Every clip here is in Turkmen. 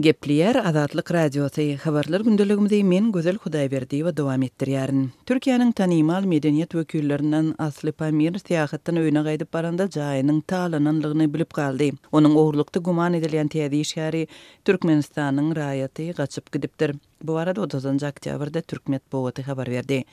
Gepleýär Azatlyk Radiosy, Habarlar gündeligimizi men Gözel Hudaýberdiýewa dowam etdirýärin. Türkiýäniň tanymal medeniýet wekillerinden Asly Pamir syýahatdan öýüne gaýdyp baranda jaýynyň talananlygyny bilip galdy. Onuň ogurlykda güman edilýän täze işgäri, Türkmenistanyň raýaty, gaçyp gidipdir. Bu barada otuzynjy oktýabrda türk metbugaty habar berdi.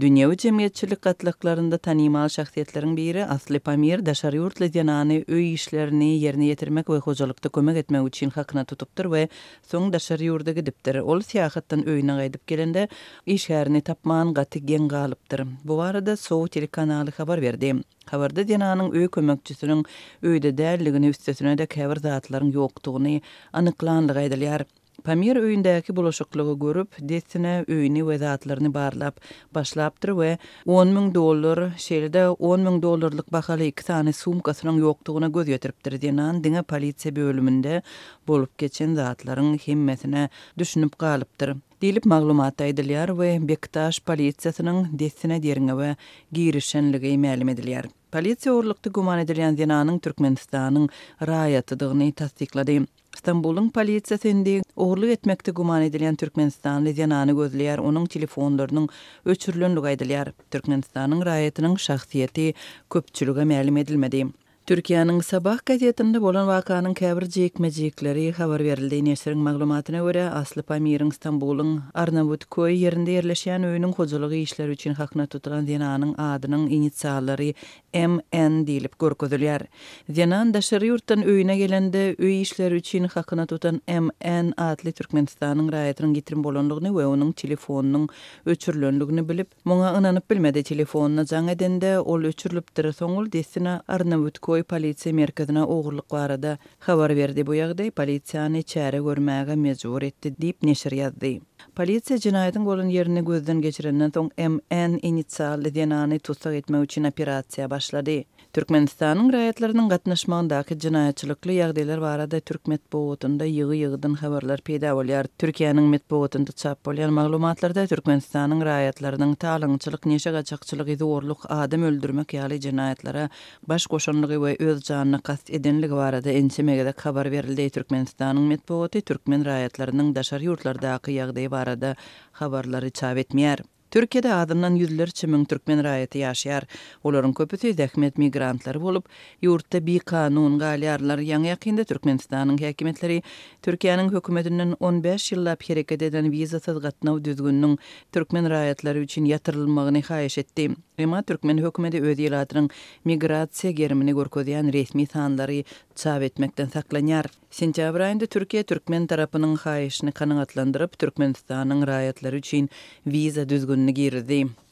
Dünýewi jemgyýetçilik gatlaklarynda tanymal şahsyýetleriň biri Asly Pamir daşary ýurtly zenany öý işlerini ýerine ýetirmek we hojalykda kömek etmek üçin hakyna tutupdyr we soň daşary ýurda gidipdir. Ol syýahatdan öýüne gaýdyp gelende, işgärini tapman, gaty geň galypdyr. Bu barada Sow telekanaly habar berdi. Habarda zenanyň öý kömekçisiniň öýde däldigini, üstesine-de käbir zatlaryň ýokdugyny anyklandygy aýdylýar. Pamir öýündäki bulaşyklygy görüp, dessine öýüni we zatlaryny barlap başlapdyr we on müň dollar, şeýle-de on müň dollarlyk bahaly iki sany sumkasynyň ýokdugyna göz ýetiripdir. Zenan diňe polisiýa bölüminde bolup geçen zatlaryň hemmesine düşünip galypdyr diýlip maglumatda aýdylýar we Bektaş polisiýasynyň dessine derňewe girişenligi mälim edilýär. Polisiýa ogurlykda güman edilýän zenanyň Türkmenistanyň raýatydygyny tassyklady. Stambulyň polisiýasy indi ogurlyk etmekde güman edilýän türkmenistanly zenany gözleýär, onuň telefonlarynyň öçürilendigi aýdylýar. Türkmenistanyň raýatynyň şahsyýeti köpçülige mälim edilmedi. Türkiýäniň Sabah gazetinde bolan wakanyň käbir jikme-jikleri habar berildi. Neşiriň maglumatyna görä, Asly Pamiriň Stambulyň Arnawutköý ýerinde ýerleşýän öýüniň hojalyk işleri üçin hakyna tutulan zenanyň adynyň inisiallary MN diýlip görkezilýär. Zenan daşary ýurtdan öýüne gelende, öý işleri üçin hakyna tutan MN atly Türkmenistanyň raýatynyň ýitirim bolandygyny we onuň telefonynyň öçürilendigini bilip, muňa ynanyp bilmedi. Telefonyna jaň edende, ol öçürilipdir. Soň ol dessine Arnawutkoý polisiýa merkezine ogurlyk barada habar berdi. Bu ýagdaý polisiýany çäre görmäge mejbur etdi diýip, neşir ýazdy. Polisiýa jenaýatyň bolan ýerini gözden geçirenden soň MN inisially zenany tussag etmek üçin operasiýa başlady. Türkmenistanyň raýatlarynyň gatnaşmagyndaky jenaýatçylykly ýagdaýlar barada türk metbugatynda ýygy-ýygydan habarlar peýda bolýar. Türkiýäniň metbugatynda çap bolýan maglumatlarda Türkmenistanyň raýatlarynyň talaňçylyk, neşe gaçakçylygy, zorluk, adam öldürmek ýaly jenaýatlara baş goşanlygy we öz janyna kast edenligi barada ençeme gezek habar berildi. Türkmenistanyň metbugaty türkmen raýatlarynyň daşary ýurtlardaky ýagdaýy barada habarlary çap etmeýär. Türkiýede azyndan ýüzlerçe müň türkmen raýaty ýaşaýar. Olaryň köpüsi zähmet migrantlary bolup, ýurtda bikanun galýarlar. Ýaňy-ýakynda Türkmenistanyň häkimiýetleri Türkiýäniň hökümetinden on bäş ýyllap hereket eden wizasyz gatnaw düzgüniniň türkmen raýatlary üçin ýatyrylmagyny haýyş etdi. Emma türkmen hökümeti öz ilatynyň migrasiýa gerimini görkezýän resmi sanlary çap etmekden saklanýar. Sentýabr aýynda Türkiýe türkmen tarapynyň haýyşyny kanagatlandyryp, Türkmenistanyň raýatlary üçin wiza düzgünini girizdi.